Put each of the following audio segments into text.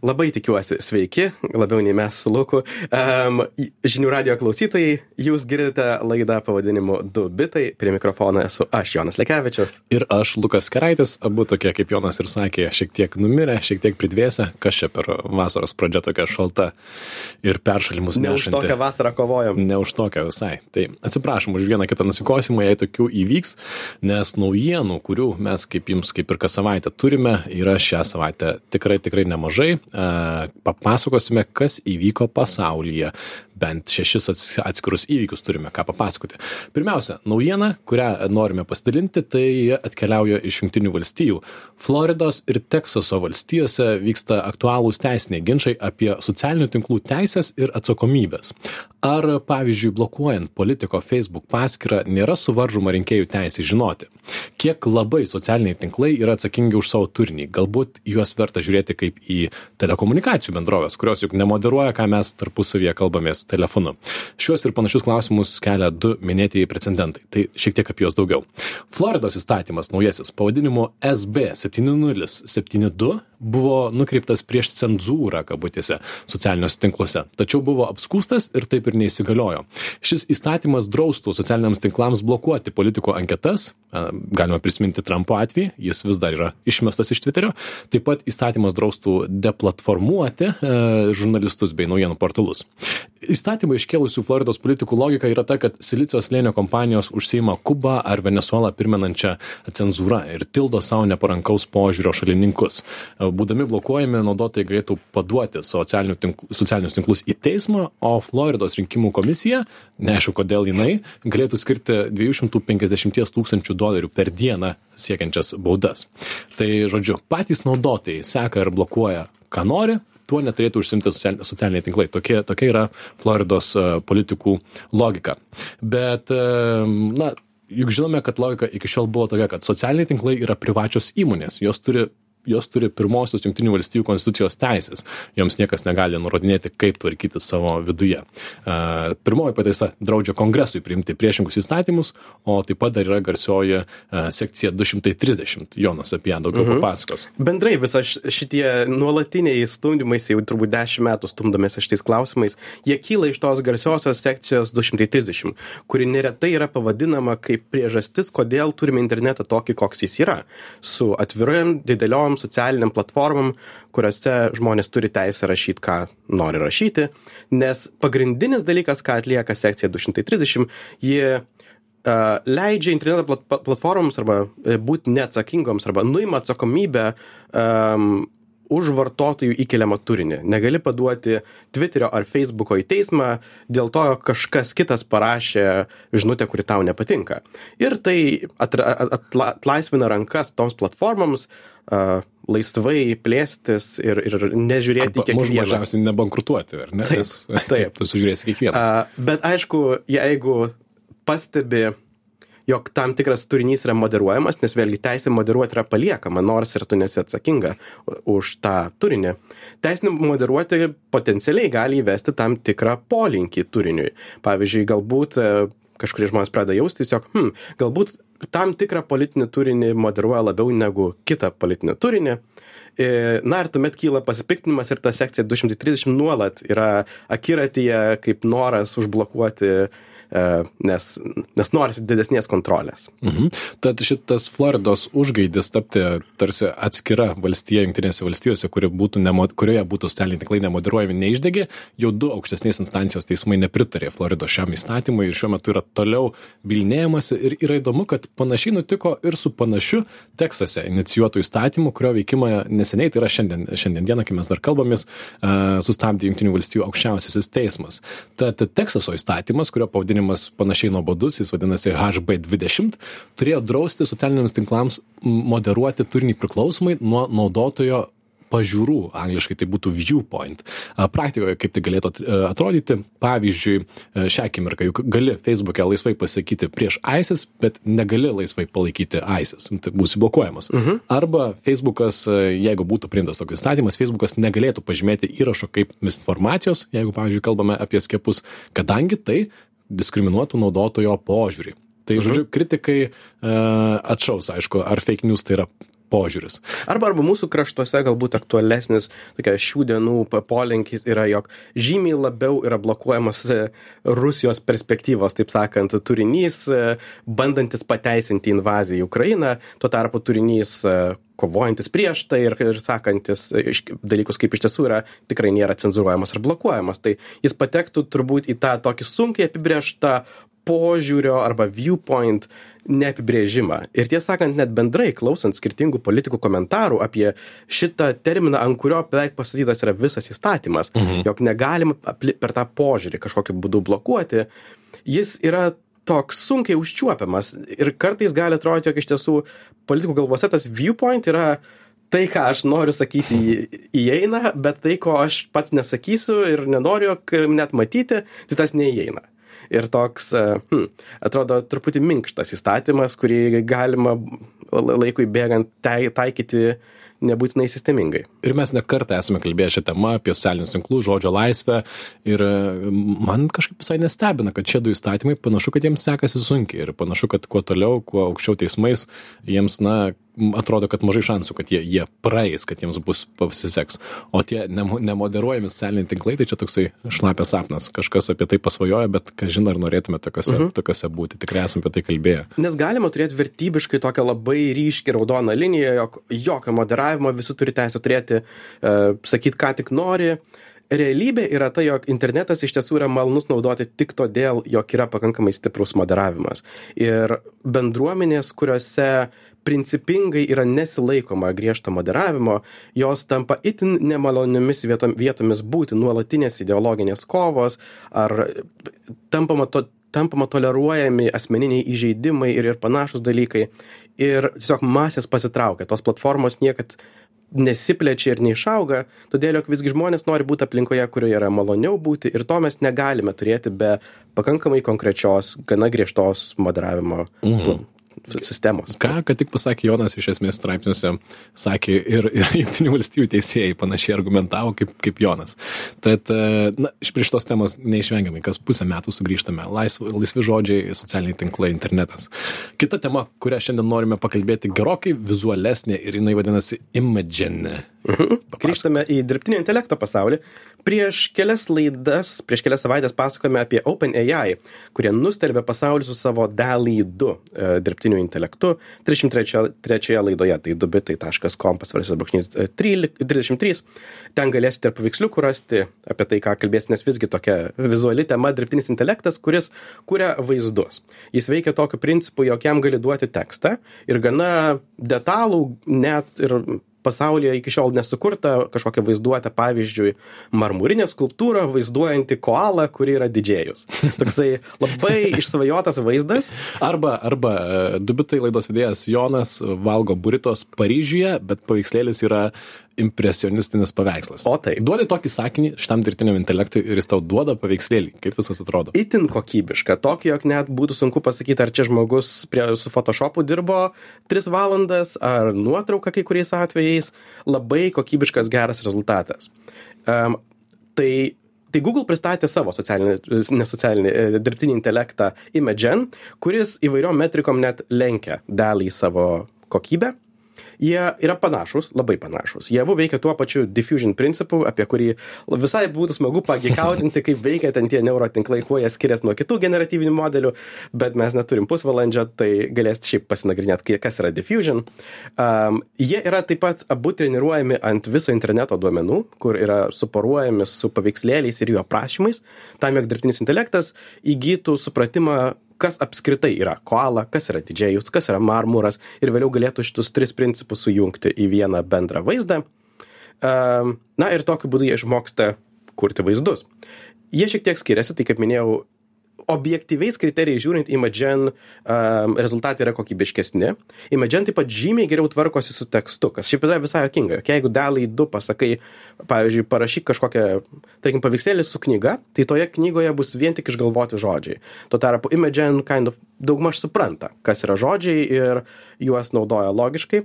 Labai tikiuosi sveiki, labiau nei mes su Luku. Um, žinių radio klausytojai, jūs girdite laidą pavadinimu 2 bitai, prie mikrofono esu aš, Jonas Lekevičius. Ir aš, Lukas Keraitis, abu tokie, kaip Jonas ir sakė, šiek tiek numirę, šiek tiek pridvėsę, kas čia per vasaros pradžia tokia šalta ir peršalimus ne nešanti. už tokią vasarą kovojom. Ne už tokią visai. Tai atsiprašom už vieną kitą nusikosimą, jei tokių įvyks, nes naujienų, kurių mes kaip jums kaip ir kas savaitę turime, yra šią savaitę tikrai, tikrai nemažai papasakosime, kas įvyko pasaulyje. Bent šešis atskirus įvykius turime ką papasakoti. Pirmiausia, naujiena, kurią norime pasidalinti, tai atkeliauja iš Junktinių valstijų. Floridos ir Teksaso valstijose vyksta aktualūs teisiniai ginčiai apie socialinių tinklų teisės ir atsakomybės. Ar, pavyzdžiui, blokuojant politiko Facebook paskyrą nėra suvaržoma rinkėjų teisė žinoti, kiek labai socialiniai tinklai yra atsakingi už savo turinį. Galbūt juos verta žiūrėti kaip į telekomunikacijų bendrovės, kurios juk nemoderuoja, ką mes tarpusavyje kalbamės telefonu. Šiuos ir panašius klausimus kelia du minėtieji precedentai. Tai šiek tiek apie juos daugiau. Floridos įstatymas naujasis pavadinimu SB 7072 buvo nukreiptas prieš cenzūrą, kabutėse, socialiniuose tinkluose. Tačiau buvo apskūstas ir taip ir neįsigaliojo. Šis įstatymas draustų socialiniams tinklams blokuoti politikų anketas, galima prisiminti Trumpo atvejį, jis vis dar yra išmestas iš Twitterio. Taip pat įstatymas draustų deplatformuoti e, žurnalistus bei naujienų portalus. Įstatymą iškėlusių Floridos politikų logika yra ta, kad silicijos lėnio kompanijos užsieima Kubą ar Venezuelą primenančią cenzūrą ir tildo savo neparankaus požiūrio šalininkus būdami blokuojami naudotojai galėtų paduoti socialinių tinklų, socialinius tinklus į teismą, o Floridos rinkimų komisija, neaišku kodėl jinai, galėtų skirti 250 tūkstančių dolerių per dieną siekiančias baudas. Tai žodžiu, patys naudotojai seka ir blokuoja, ką nori, tuo neturėtų užsimti socialiniai tinklai. Tokia, tokia yra Floridos uh, politikų logika. Bet, uh, na, juk žinome, kad logika iki šiol buvo tokia, kad socialiniai tinklai yra privačios įmonės, jos turi jos turi pirmosios Junktinių valstybių konstitucijos teisės. Joms niekas negali nurodinėti, kaip tvarkyti savo viduje. Pirmoji pataisa draudžia kongresui priimti priešingus įstatymus, o taip pat dar yra garsioji sekcija 230. Jonas apie ją daugiau mhm. papasakos. Bendrai visą šitie nuolatiniai stumdymais, jau turbūt dešimt metų stumdomės šitais klausimais, jie kyla iš tos garsiosios sekcijos 230, kuri neretai yra pavadinama kaip priežastis, kodėl turime internetą tokį, koks jis yra. Su atviram, dideliom viešom socialiniam platformom, kuriuose žmonės turi teisę rašyti, ką nori rašyti, nes pagrindinis dalykas, ką atlieka sekcija 230, jie Uh, leidžia interneto plat platformoms arba e, būti neatsakingoms arba nuima atsakomybę um, už vartotojų įkeliamą turinį. Negali paduoti Twitterio ar Facebooko į teismą dėl to, jog kažkas kitas parašė žinutę, kuri tau nepatinka. Ir tai atla atla atlaisvina rankas toms platformoms uh, laisvai plėstis ir, ir nežiūrėti Arba, kiekvieną. Mažiausiai nebankrutuoti, ar ne? Taip, Nes, taip. tu sužiūrėsi kiekvieną. Uh, bet aišku, jeigu pastebi, jog tam tikras turinys yra moderuojamas, nes vėlgi teisė moderuoti yra paliekama, nors ir tu nesi atsakinga už tą turinį. Teisinė moderuoti potencialiai gali įvesti tam tikrą polinkį turiniui. Pavyzdžiui, galbūt kažkurie žmonės pradeda jausti tiesiog, hmm, galbūt tam tikrą politinį turinį moderuoja labiau negu kitą politinį turinį. E, na ir tuomet kyla pasipiktinimas ir ta sekcija 230 nuolat yra akiratyje kaip noras užblokuoti E, nes, nes norisi didesnės kontrolės. Mhm. Tad šitas Floridos užgaidis tapti tarsi atskira valstija Junktinėse valstijose, kuri būtų nemo, kurioje būtų socialiniai tinklai nemoderuojami, neišdegė, jau du aukštesnės instancijos teismai nepritarė Floridos šiam įstatymui ir šiuo metu yra toliau bilinėjamasi ir yra įdomu, kad panašiai nutiko ir su panašiu Teksase inicijuotų įstatymu, kurio veikimą neseniai, tai yra šiandien, šiandien dieną, kai mes dar kalbamės, sustabdė Junktinių valstijų aukščiausiasis teismas. Tad Teksaso įstatymas, kurio pavadinimas pavadinimas panašiai nuobodus, jis vadinasi HB20, turėjo drausti socialiniams tinklams moderuoti turinį priklausomai nuo naudotojo pažiūrų, angliškai tai būtų viewpoint. Praktikoje kaip tai galėtų atrodyti, pavyzdžiui, šią akimirką juk gali Facebook'e laisvai pasakyti prieš ISIS, bet negali laisvai palaikyti ISIS, tai būsi blokuojamas. Uh -huh. Arba Facebook'as, jeigu būtų priimtas toks įstatymas, Facebook'as negalėtų pažymėti įrašo kaip misinformacijos, jeigu, pavyzdžiui, kalbame apie skiepus, kadangi tai diskriminuotų naudotojo požiūrį. Tai, mhm. žodžiu, kritikai uh, atšaus, aišku, ar fake news tai yra požiūris. Arba, arba mūsų kraštuose galbūt aktualesnis tokia šių dienų polinkis yra, jog žymiai labiau yra blokuojamas e, Rusijos perspektyvos, taip sakant, turinys, e, bandantis pateisinti invaziją į Ukrainą, tuo tarpu turinys e, kovojantis prieš tai ir, ir sakantis dalykus, kaip iš tiesų yra, tikrai nėra cenzuruojamas ar blokuojamas. Tai jis patektų turbūt į tą tokį sunkiai apibrieštą požiūrio arba viewpoint neapibrėžimą. Ir tiesą sakant, net bendrai klausant skirtingų politikų komentarų apie šitą terminą, ant kurio beveik pasakytas yra visas įstatymas, mhm. jog negalima per tą požiūrį kažkokiu būdu blokuoti, jis yra toks sunkiai užčiuopiamas ir kartais gali atrodyti, jog iš tiesų politikų galvose tas viewpoint yra tai, ką aš noriu sakyti, įeina, bet tai, ko aš pats nesakysiu ir nenoriu net matyti, tai tas neįeina. Ir toks, hmm, atrodo, truputį minkštas įstatymas, kurį galima laikui bėgant taikyti nebūtinai sistemingai. Ir mes ne kartą esame kalbėję šią temą apie socialinius tinklus, žodžio laisvę ir e, man kažkaip visai nestebina, kad šie du įstatymai panašu, kad jiems sekasi sunkiai ir panašu, kad kuo toliau, kuo aukščiau teismais, jiems, na, atrodo, kad mažai šansų, kad jie, jie praeis, kad jiems bus pasiseks. O tie nemoderuojami socialiniai tinklai, tai čia toksai šlapės sapnas. Kažkas apie tai pasvajoja, bet ką žinai, ar norėtume tokiuose, mhm. tokiuose būti. Tikrai esame apie tai kalbėję. Nes galima turėti vertybiškai tokią labai ryškiai raudoną liniją, jog jokio moderavimo visi turi teisę turėti, uh, sakyti, ką tik nori. Realybė yra ta, jog internetas iš tiesų yra malnus naudoti tik todėl, jog yra pakankamai stiprus moderavimas. Ir bendruomenės, kuriuose principingai yra nesilaikoma griežto moderavimo, jos tampa itin nemaloniomis vietom, vietomis būti nuolatinės ideologinės kovos ar tampama, to, tampama toleruojami asmeniniai įžeidimai ir, ir panašus dalykai. Ir tiesiog masės pasitraukia, tos platformos niekad nesiplečia ir neišauga, todėl jog visgi žmonės nori būti aplinkoje, kurioje yra maloniau būti ir to mes negalime turėti be pakankamai konkrečios, gana griežtos moderavimo mhm sistemos. Ką, ką tik pasakė Jonas iš esmės straipsniuose, sakė ir, ir Junktinių valstybių teisėjai panašiai argumentavo kaip, kaip Jonas. Tad, e, na, iš prieš tos temos neišvengiamai, kas pusę metų sugrįžtame. Laisvi, laisvi žodžiai, socialiniai tinklai, internetas. Kita tema, kurią šiandien norime pakalbėti, gerokai vizualesnė ir jinai vadinasi Imagine. Mhm. Grįžtame į dirbtinio intelekto pasaulį. Prieš kelias laidas, prieš kelias savaitės pasakojame apie OpenAI, kurie nustelbė pasaulį su savo DALI 2 e, dirbtiniu intelektu. 33 laidoje, tai dubitai.com pasvarsės brūkšnys 33. Ten galėsite ir paveiksliukų rasti apie tai, ką kalbės, nes visgi tokia vizuali tema dirbtinis intelektas, kuris kuria vaizdus. Jis veikia tokiu principu, jog jam gali duoti tekstą ir gana detalų, net ir pasaulyje iki šiol nesukurta kažkokia vaizduotė, pavyzdžiui, marmurinė skulptūra vaizduojanti koalą, kuri yra didžėjus. Toksai labai išsvajotas vaizdas. Arba, arba e, dubitai laidos vedėjas Jonas valgo buritos Paryžiuje, bet paveikslėlis yra impresionistinis paveikslas. O tai. Duodi tokį sakinį šitam dirbtiniam intelektui ir jis tau duoda paveikslėlį. Kaip viskas atrodo? Itin kokybiška. Tokį, jog net būtų sunku pasakyti, ar čia žmogus prie, su Photoshopu dirbo 3 valandas, ar nuotrauka kai kuriais atvejais. Labai kokybiškas geras rezultatas. Um, tai Tai Google pristatė savo socialinį, nesocialinį e, dirbtinį intelektą Imagen, kuris įvairiom metrikom net lenkia dalį savo kokybę jie yra panašūs labai panašūs. Jie abu veikia tuo pačiu diffusion principu apie kurį visai būtų smagu pagikautinti kaip veikia ten tie neurotinklai kuo jie skirias nuo kitų generatyvinių modelių bet mes neturim pusvalandžio tai galėsit šiaip pasinagrinėt kas yra diffusion. Um, jie yra taip pat abu treniruojami ant viso interneto duomenų kur yra suporuojami su paveikslėliais ir jų aprašymais. Tam jog dirbtinis intelektas įgytų supratimą kas apskritai yra koala, kas yra didžėjus, kas yra marmuras ir vėliau galėtų šitus tris principus sujungti į vieną bendrą vaizdą. Ehm, na ir tokiu būdu jie išmoksta kurti vaizdus. Jie šiek tiek skiriasi, tai kaip minėjau, objektyviais kriterijais žiūrint Imagen um, rezultatai yra kokybiškesni. Imagen taip pat žymiai geriau tvarkosi su tekstu, kas šiaip yra visai jokinga. Jeigu dalai du pasakai, pavyzdžiui, parašyk kažkokią, tarkim, paveikslėlį su knyga, tai toje knygoje bus vien tik išgalvoti žodžiai. Tuo tarpu Imagen kind of daugmaž supranta, kas yra žodžiai ir juos naudoja logiškai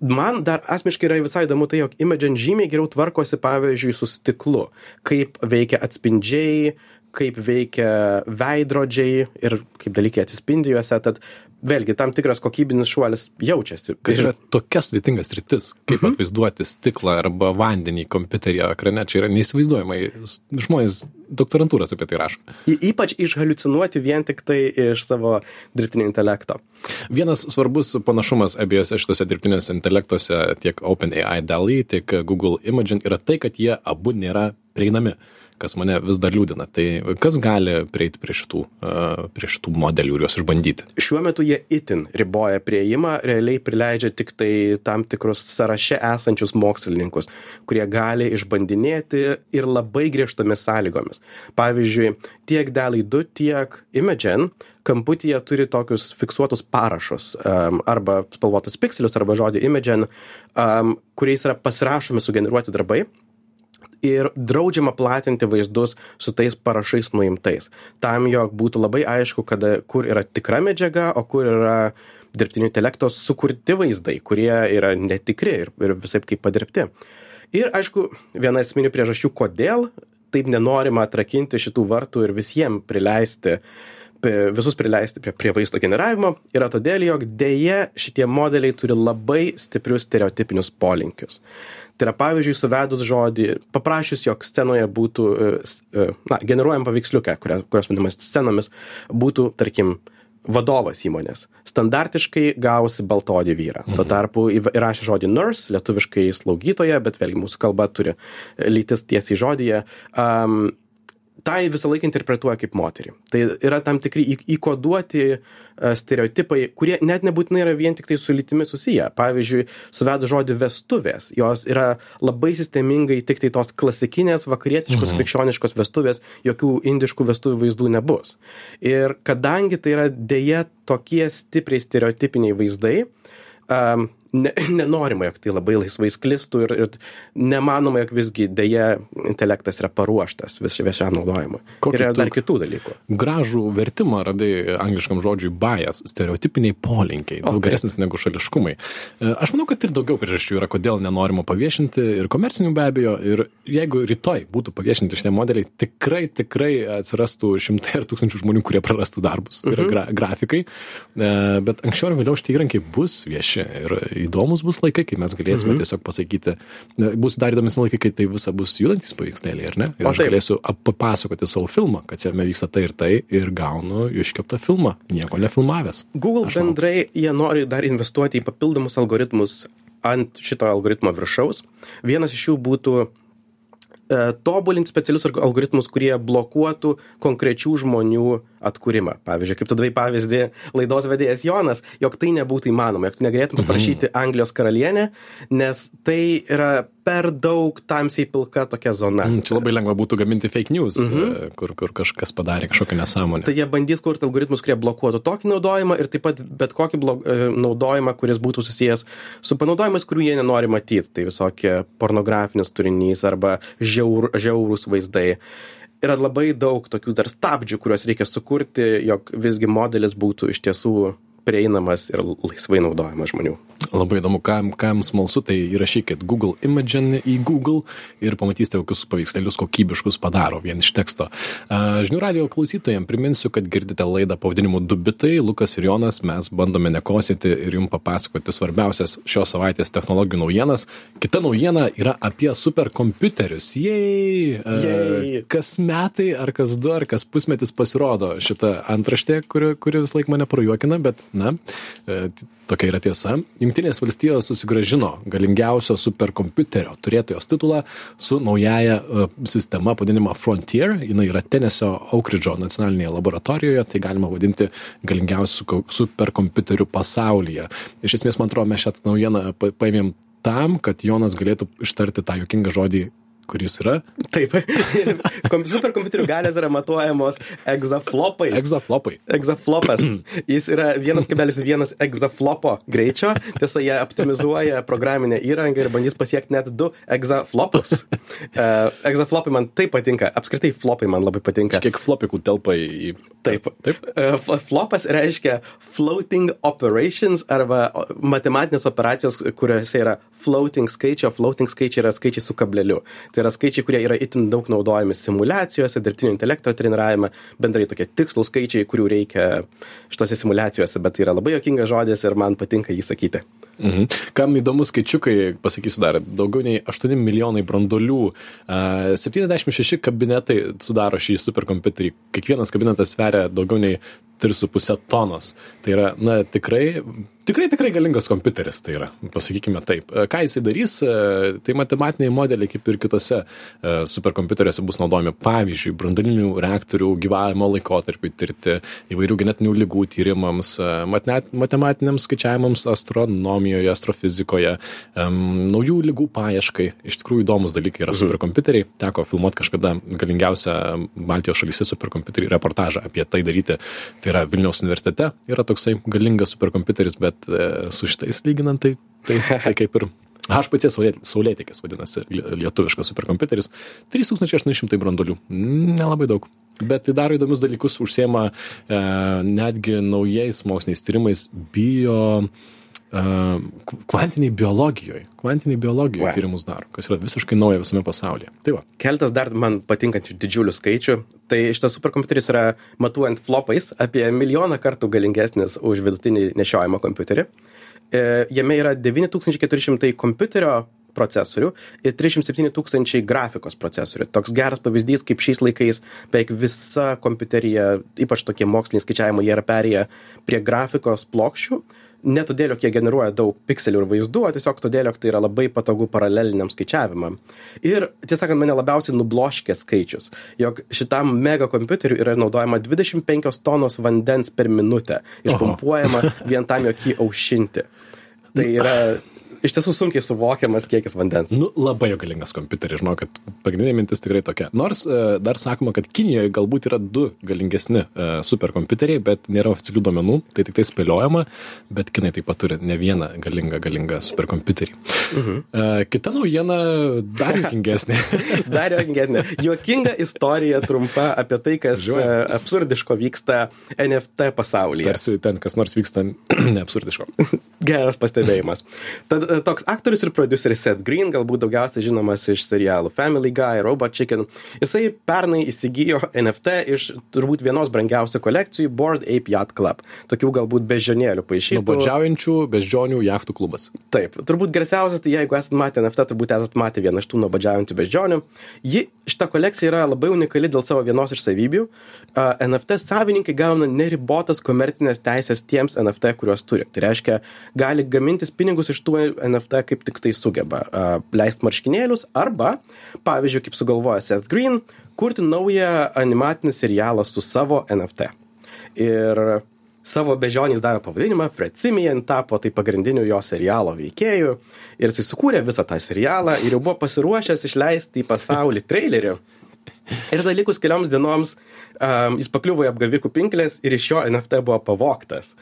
man dar asmeniškai yra visai įdomu tai, jog Imagen žymiai geriau tvarkosi, pavyzdžiui, su stiklu, kaip veikia atspindžiai, kaip veikia veidrodžiai ir kaip dalykai atsispindi juose, tad vėlgi tam tikras kokybinis šuolis jaučiasi. Kas yra tokia sudėtinga sritis, kaip mhm. atvaizduoti stiklą arba vandenį kompiuterio ekrane, čia yra neįsivaizduojamai. Žmonės doktorantūras apie tai rašo. Y ypač išhaliucinuoti vien tik tai iš savo dirbtinio intelekto. Vienas svarbus panašumas abiejose šitose dirbtinėse intelektuose, tiek OpenAI DALI, tiek Google Imagen, yra tai, kad jie abu nėra prieinami kas mane vis dar liūdina. Tai kas gali prieiti prie šitų, prie šitų modelių ir juos išbandyti? Šiuo metu jie itin riboja prieimą, realiai prileidžia tik tai tam tikrus sąraše esančius mokslininkus, kurie gali išbandinėti ir labai griežtomis sąlygomis. Pavyzdžiui, tiek DALI 2, tiek Imagen kamputyje turi tokius fiksuotus parašus um, arba spalvotus pikselius arba žodį Imagen, um, kuriais yra pasirašomi sugeneruoti darbai ir draudžiama platinti vaizdus su tais parašais nuimtais tam jog būtų labai aišku kada kur yra tikra medžiaga o kur yra dirbtinio intelekto sukurti vaizdai kurie yra netikri ir, ir visaip kaip padirbti. Ir aišku, viena esminių priežasčių, kodėl taip nenorima atrakinti šitų vartų ir visiems prileisti, visus prileisti prie, prie vaizdo generavimo, yra todėl, jog dėje šitie modeliai turi labai stiprius stereotipinius polinkius. Tai yra, pavyzdžiui, suvedus žodį, paprašius, jog scenoje būtų, e, e, na, generuojam paveiksliukę, kurios, kurios vadinamas scenomis, būtų, tarkim, vadovas įmonės. Standartiškai gausi baltodį vyrą. Mhm. Tuo tarpu įrašė žodį nurse, lietuviškai slaugytoja, bet vėlgi mūsų kalba turi lytis tiesiai žodyje. Um, tą visą laiką interpretuoja kaip moterį. Tai yra tam tikri įkoduoti e, stereotipai, kurie net nebūtinai yra vien tik tai su lytimi susiję. Pavyzdžiui, suvedu žodį vestuvės, jos yra labai sistemingai tik tai tos klasikinės vakarietiškos mhm. krikščioniškos vestuvės, jokių indiškų vestuvių vaizdų nebus. Ir kadangi tai yra dėje tokie stipriai stereotipiniai vaizdai, um, ne, nenorima, jog tai labai laisvai sklistų ir, ir nemanoma, jog visgi dėja intelektas yra paruoštas vis, viešam naudojimui. Ir yra dar kitų dalykų. Gražų vertimą radai angliškam žodžiui bias, stereotipiniai polinkiai, daug geresnis negu šališkumai. E, aš manau, kad ir daugiau priežasčių yra, kodėl nenorima paviešinti ir komercinių be abejo. Ir jeigu rytoj būtų paviešinti šitie modeliai, tikrai, tikrai atsirastų šimtai ar tūkstančių žmonių, kurie prarastų darbus. Tai yra mhm. gra grafikai. E, bet anksčiau ar vėliau šitie įrankiai bus vieši ir įdomus bus laikai, kai mes galėsime mhm. tiesiog pasakyti, bus dar įdomesni laikai, kai tai visa bus judantis paveikslėliai, ar ne? Ir aš galėsiu papasakoti savo filmą, kad jame vyksta tai ir tai ir gaunu iškeptą filmą, nieko nefilmavęs. Google aš bendrai manau. jie nori dar investuoti į papildomus algoritmus ant šito algoritmo viršaus. Vienas iš jų būtų tobulinti specialius algoritmus, kurie blokuotų konkrečių žmonių atkūrimą. Pavyzdžiui, kaip tu davai pavyzdį laidos vedėjas Jonas, jog tai nebūtų įmanoma, jog tu negalėtum mhm. paprašyti Anglijos karalienę, nes tai yra per daug tamsiai pilka tokia zona. Mm, čia labai lengva būtų gaminti fake news, mm -hmm. kur, kur kažkas padarė kažkokią nesąmonę. Tai jie bandys kurti algoritmus, kurie blokuotų tokį naudojimą ir taip pat bet kokį blog, e, naudojimą, kuris būtų susijęs su panaudojimais, kurių jie nenori matyti. Tai visokie pornografinis turinys arba žiaur, žiaurūs vaizdai yra labai daug tokių dar stabdžių kuriuos reikia sukurti jog visgi modelis būtų iš tiesų prieinamas ir laisvai naudojamas žmonių. Labai įdomu, kam, kam smalsu, tai įrašykit Google Imagen į Google ir pamatysite, kokius paveikslėlius kokybiškus padaro vien iš teksto. Žinių radio klausytojams priminsiu, kad girdite laidą pavadinimu Dubitai, Lukas ir Jonas, mes bandome nekosėti ir jums papasakoti svarbiausias šios savaitės technologijų naujienas. Kita naujiena yra apie superkompiuterius. Jei! Jei. Kas metai, ar kas du, ar kas pusmetis pasirodo šitą antraštę, kuri, kuri vis laik mane prajuokina, bet na, e, tokia yra tiesa. Junktinės valstijos susigražino galingiausio superkompiuterio turėtojos titulą su naujaja e, sistema pavadinima Frontier. Jis yra Tenesio Aukridžo nacionalinėje laboratorijoje, tai galima vadinti galingiausiu superkompiuteriu pasaulyje. Iš esmės, man atrodo, mes šią naujieną paėmėm tam, kad Jonas galėtų ištarti tą jokingą žodį kuris yra Taip. Kom- Superkompiuterių galės yra matuojamos egzaflopais. egzaflopai. Egzaflopas. Jis yra 1,1 egzaflopo greičio. Tiesa, jie optimizuoja programinę įrangą ir bandys pasiekti net 2 egzaflopus. Uh, egzaflopai man taip patinka. Apskritai flopai man labai patinka. Kiek flopikų telpa į... Taip. Taip. Uh, fl- Flopas reiškia floating operations arba matematinės operacijos, kuriuose yra floating skaičiai, o floating skaičiai yra skaičiai su kableliu. Tai yra skaičiai, kurie yra itin daug naudojami simulacijose, dirbtinio intelekto treniravime, bendrai tokie tikslų skaičiai, kurių reikia šitose simulacijose, bet tai yra labai jokingas žodis ir man patinka jį sakyti. Mhm. Kam įdomu skaičiukai, pasakysiu dar, daugiau nei 8 milijonai brandolių, a, 76 kabinetai sudaro šį superkompiuterį. Kiekvienas kabinetas sveria daugiau nei 3,5 tonos. Tai yra, na, tikrai, tikrai, tikrai galingas kompiuteris tai yra, pasakykime taip. Ką jisai darys, tai matematiniai modeliai, kaip ir kitose superkompiuteriuose bus naudojami, pavyzdžiui, brandolinių reaktorių gyvavimo laikotarpiui tirti, įvairių genetinių lygų tyrimams, matematiniams skaičiavimams astronomijoje, astrofizikoje, em, naujų lygų paieškai. Iš tikrųjų įdomus dalykai yra superkompiuteriai. Teko filmuoti kažkada galingiausią Baltijos šalyse superkompiuterį reportažą apie tai daryti. Tai yra Vilniaus universitete yra toksai galingas superkompiuteris, bet e, su šitais lyginant, tai, tai, tai kaip ir HPC saulė- Saulėtekis vadinasi lie- lietuviškas superkompiuteris. 3800 brandolių. Nelabai daug. Bet tai daro įdomius dalykus, užsiema e, netgi naujais moksliniais tyrimais bio kvantiniai biologijoje. Kvantiniai biologijoje Wow. tyrimus daro, kas yra visiškai nauja visame pasaulyje. Tai va. Keltas dar man patinkančių didžiulių skaičių. Tai šitas superkompiuteris yra matuojant flopais apie milijoną kartų galingesnis už vidutinį nešiojamą kompiuterį. E, Jame yra 9400 kompiuterio procesorių ir 307 tūkstančiai grafikos procesorių. Toks geras pavyzdys, kaip šiais laikais beveik visa kompiuterija, ypač tokie moksliniai skaičiavimai, jie yra perėję prie grafikos plokščių. Ne todėl, jog jie generuoja daug pikselių ir vaizdų, o tiesiog todėl, jog tai yra labai patogu paraleliniam skaičiavimam. Ir tiesą sakant, mane labiausiai nubloškė skaičius, jog šitam mega kompiuteriu yra naudojama 25 tonos vandens per minutę, išpumpuojama vien tam, jog jį aušinti. Tai yra iš tiesų sunkiai suvokiamas kiekis vandens. Nu, labai galingas kompiuteris, žinau, kad pagrindinė mintis tikrai tokia. Nors e, dar sakoma, kad Kinijoje galbūt yra du galingesni e, superkompiuteriai, bet nėra oficialių duomenų, tai tik tai spėliojama, bet Kinai taip pat turi ne vieną galingą, galingą superkompiuterį. Mhm. E, kita naujiena dar juokingesnė. Dar juokingesnė. Juokinga istorija trumpa apie tai, kas e, absurdiško vyksta NFT pasaulyje. Tarsi ten kas nors vyksta neabsurdiško. Geras pastebėjimas. Tad toks aktorius ir produceris Seth Green, galbūt daugiausiai žinomas iš serialų Family Guy, Robot Chicken, jisai pernai įsigijo NFT iš turbūt vienos brangiausių kolekcijų Board Ape Yacht Club. Tokių galbūt bežionėlių paaišytų. Nuobodžiaujančių beždžionių jachtų klubas. Taip, turbūt garsiausias, tai jeigu esate matę NFT, turbūt esate matę vieną iš tų nuobodžiaujančių beždžionių. Ji, šita kolekcija yra labai unikali dėl savo vienos iš savybių. Uh, NFT savininkai gauna neribotas komercinės teisės tiems NFT, kuriuos turi. Tai reiškia, gali gamintis pinigus iš tų NFT kaip tik tai sugeba. Uh, leisti marškinėlius arba, pavyzdžiui, kaip sugalvoja Seth Green, kurti naują animatinį serialą su savo NFT. Ir savo bežionys davė pavadinimą, Fred Simian tapo tai pagrindiniu jo serialo veikėju ir jisai sukūrė visą tą serialą ir jau buvo pasiruošęs išleisti į pasaulį trailerį. Ir dar likus kelioms dienoms um, jis pakliuvo į apgavikų pinklės ir iš jo NFT buvo pavoktas.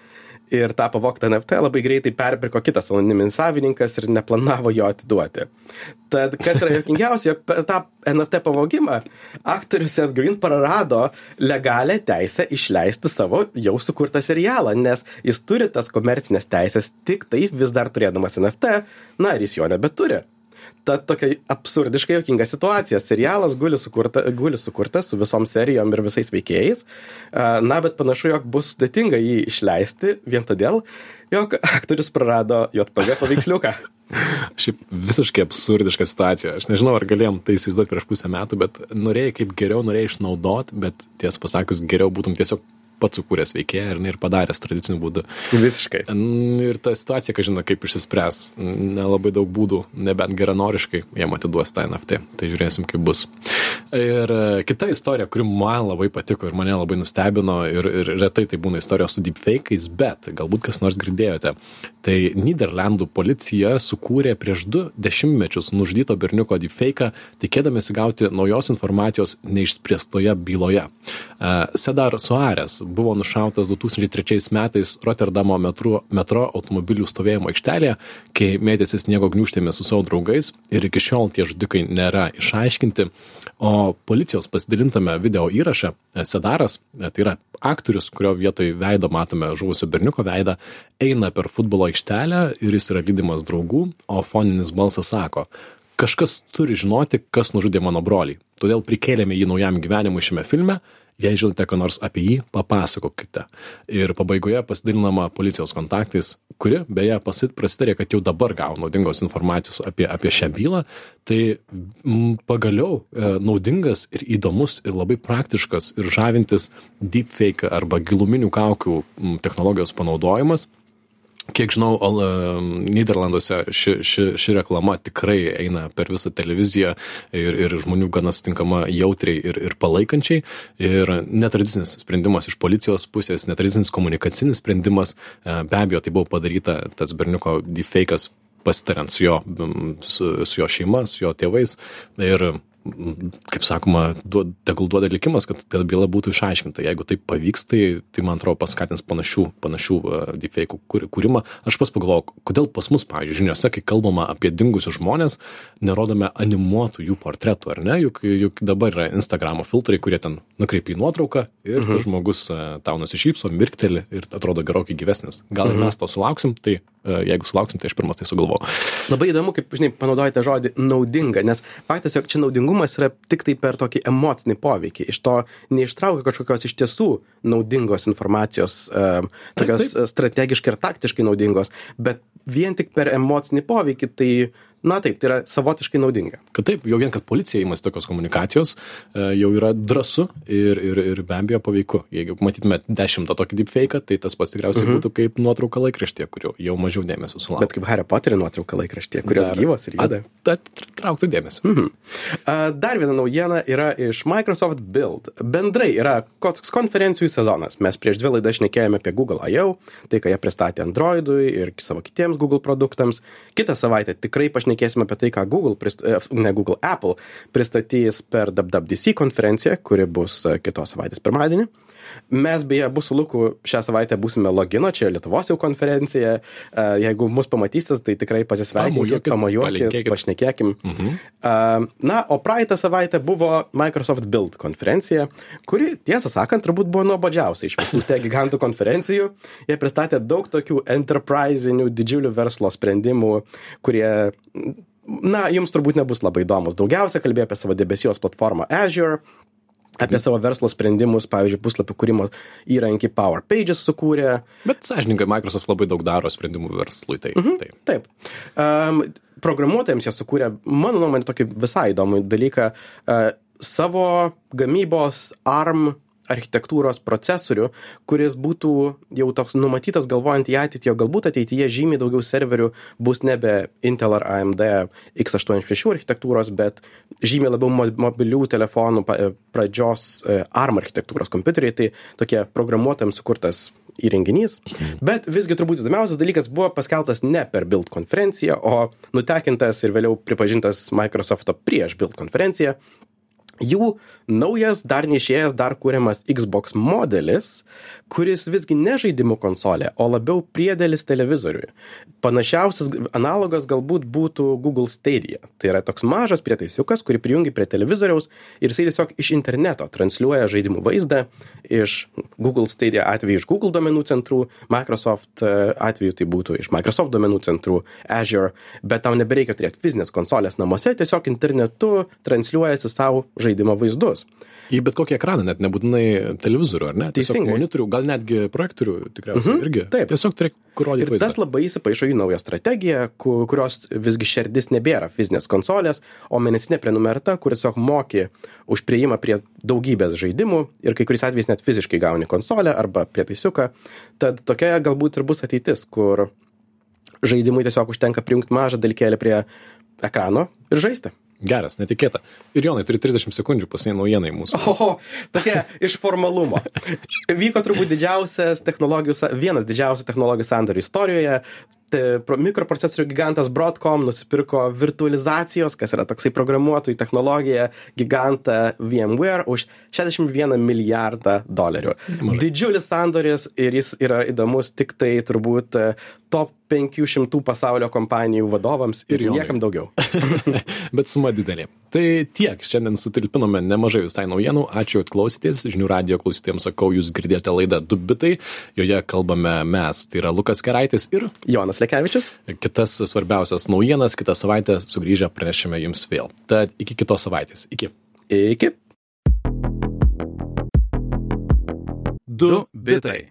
Ir tą pavoktą NFT labai greitai perpirko kitas anoniminis savininkas ir neplanavo jo atiduoti. Tad kas yra jokingiausia, jog per tą NFT pavogimą aktorius Seth Green prarado legalią teisę išleisti savo jau sukurtą serialą, nes jis turi tas komercinės teisės tik tai vis dar turėdamas NFT, na ir jis jo nebeturi. Ta tokia absurdiškai jokinga situacija. Serialas guli, sukurta, guli sukurtas su visom serijom ir visais veikėjais. Na, bet panašu, jog bus sudėtinga jį išleisti vien todėl, jog aktorius prarado JPG paveiksliuką. Šiaip visiškai absurdiška situacija. Aš nežinau, ar galėjom tai įsivaizduoti prieš pusę metų, bet norėjai kaip geriau, norėjai išnaudoti, bet tiesą pasakius, geriau būtum tiesiog pats sukūręs veikėją ir, ir padaręs tradiciniu būdu. Visiškai. Ir ta situacija, kad žinai, kaip išsispręs, nelabai daug būdų, nebent geranoriškai jiem atiduos tą NFT. Tai žiūrėsim, kaip bus. Ir e, kita istorija, kuri man labai patiko ir mane labai nustebino ir, ir retai tai būna istorijos su deepfake'ais, bet galbūt kas nors girdėjote. Tai Niderlandų policija sukūrė prieš du dešimtmečius nužudyto berniuko deepfake'ą, tikėdamėsi gauti naujos informacijos neišspręstoje byloje. E, Sedar Suarez buvo nušautas 2003 metais Rotterdamo metro, metro automobilių stovėjimo aikštelėje, kai mėtėsi sniego gniuštėmis su savo draugais ir iki šiol tie žudikai nėra išaiškinti. O policijos pasidalintame video įraše e, Sedaras, e, tai yra aktorius, kurio vietoj veido matome žuvusio berniuko veidą, eina per futbolo aikštelę ir jis yra lydimas draugų, o foninis balsas sako, kažkas turi žinoti, kas nužudė mano brolį. Todėl prikėlėme jį naujam gyvenimui šiame filme jei žinote ką nors apie jį papasakokite. Ir pabaigoje pasidalinama policijos kontaktais kuri beje prasitarė kad jau dabar gavo naudingos informacijos apie apie šią bylą. Tai m, pagaliau e, naudingas ir įdomus ir labai praktiškas ir žavintis deepfake arba giluminių kaukių m, technologijos panaudojimas kiek žinau al nyderlanduose ši ši ši reklama tikrai eina per visą televiziją ir ir žmonių gana sutinkama jautriai ir ir palaikančiai. Ir netradicinis sprendimas iš policijos pusės netradicinis komunikacinis sprendimas. E, be abejo tai buvo padaryta tas berniuko dypfeikas pasitariant su jo su su jo šeima su jo tėvais. Ir kaip sakoma, duod, tegul duoda likimas, kad ta byla būtų išaiškinta. Jeigu tai pavyks, tai, tai man atrodo paskatins panašių, panašių uh, deepfake kūrimą. Aš pas pagalvojau, kodėl pas mus, pavyzdžiui, žiniuose, kai kalbama apie dingusius žmonės, nerodome animuotų jų portretų, ar ne? Juk, juk dabar yra Instagramo filtrai, kurie ten nukreipia į nuotrauką ir mhm. žmogus uh, tau nusišypso, mirkteli ir atrodo gerokai gyvesnis. Gal mhm. ir mes to sulauksim, tai jeigu sulauksim, tai aš pirmas tai sugalvoju. Labai įdomu, kaip, žinai, panaudojate žodį naudinga, nes faktas, jog čia naudingumas yra tiktai per tokį emocinį poveikį. Iš to neištraukia kažkokios iš tiesų naudingos informacijos, uh, tokios taip, taip. strategiškai ir taktiškai naudingos, bet vien tik per emocinį poveikį tai na taip tai yra savotiškai naudinga kad taip jau vien kad policija imasi tokios komunikacijos e, jau yra drąsu ir ir ir be abejo paveiku jeigu matytumėt dešimtą tokį dypfeiką tai tas pats tikriausiai mhm. būtų kaip nuotrauka laikraštyje kur jau mažiau dėmesio sulaukia bet kaip hario poterio nuotrauka laikraštyje kurios Dar- gyvos ir juda trauktų dėmesį Mhm. Dar viena naujiena yra iš Microsoft Build. Bendrai yra koks konferencijų sezonas. Mes prieš dvi laidas šnekėjome apie Google I.O., tai ką jie pristatė Androidui ir savo kitiems Google produktams. Kitą savaitę tikrai pašnekėsime apie tai, ką Google, prist- e, ne Google, Apple pristatys per WWDC konferenciją, kuri bus e, kitos savaitės pirmadienį. Mes beje, abu su Luku šią savaitę būsime logino, čia Lietuvos jau konferencija. Jeigu mus pamatysit, tai tikrai pasisveikinkit, Pamojuokit, pašnekėkim. Mhm. Na, o praeitą savaitę buvo Microsoft Build konferencija, kuri, tiesą sakant, turbūt buvo nuobodžiausia iš visų te gigantų konferencijų. Jie pristatė daug tokių enterprisinių, didžiulių verslo sprendimų, kurie, na, jums turbūt nebus labai įdomus. Daugiausia kalbėjo apie savo debesijos platformą Azure, apie savo verslo sprendimus, pavyzdžiui, puslapių kūrimo įrankį Power Pages sukūrė, bet sąžininkai microsoft labai daug daro sprendimų verslui tai Mhm. tai Taip. Um, programuotojams jie sukūrė, mano nuomonė, tokį visai įdomų dalyką. Uh, savo gamybos ARM architektūros procesorių, kuris būtų jau toks numatytas galvojant į ateitį, o galbūt ateityje žymiai daugiau serverių bus nebe Intel ar AMD x86 architektūros, bet žymiai labiau mo- mobilių telefonų pradžios e, ARM architektūros kompiuteriai, tai tokie programuotojams sukurtas įrenginys. Bet visgi turbūt įdomiausias dalykas buvo paskelbtas ne per Build konferenciją, o nutekintas ir vėliau pripažintas Microsoft'o prieš Build konferenciją. Jų naujas, dar neišėjęs, dar kūriamas Xbox modelis, kuris visgi ne žaidimų konsolė, o labiau priedėlis televizoriui. Panašiausias analogas galbūt būtų Google Stadia. Tai yra toks mažas prietaisiukas, kurį prijungi prie televizoriaus ir jisai tiesiog iš interneto transliuoja žaidimų vaizdą iš Google Stadia atveju iš Google domenų centrų, Microsoft e, atveju tai būtų iš Microsoft domenų centrų, Azure, bet tau nebereikia turėti fizinės konsolės namuose, tiesiog internetu transliuojasi savo žaidimo vaizdus. į bet kokį ekraną net nebūtinai televizorių ar ne tiesiog Teisingai. monitorių gal netgi projektorių tikriausiai Mhm, irgi taip. tiesiog turėk kur rodyt Ir vaizdą tas labai įsipaišo į naują strategiją, ku- kurios visgi šerdis nebėra fizinės konsolės, o mėnesinė prenumerata, kur tiesiog moki už prieimą prie daugybės žaidimų ir kai kuriais atvejais net fiziškai gauni konsolę arba prietaisiuką. Tad tokia galbūt ir bus ateitis, kur žaidimui tiesiog užtenka prijungti mažą dalykėlį prie ekrano ir žaisti. Geras, netikėta. Ir Jonai, turi 30 sekundžių pasiniai naujienai mūsų. Oho, tokia iš formalumo. Vyko turbūt didžiausias technologijų, vienas didžiausių technologijų sandorių istorijoje. Tai pro- Mikroprocesorių gigantas Broadcom nusipirko virtualizacijos, kas yra toksai programuotojų technologija, gigantą VMware už 61 milijardą dolerių. Nemažai. Didžiulis sandoris ir jis yra įdomus tik tai turbūt e, top 500 pasaulio kompanijų vadovams ir, Ir niekam daugiau. Bet suma didelė. Tai tiek, šiandien sutilpinome nemažai visai naujienų. Ačiū, kad klausytės. Žinių radio klausytėjams sakau, jūs girdėjote laidą Dubitai. Joje kalbame mes. Tai yra Lukas Keraitis ir Jonas Lekevičius. kitas svarbiausias naujienas. Kitą savaitę sugrįžę pranešime jums vėl. Tad iki kitos savaitės. Iki. Iki. Du bitai.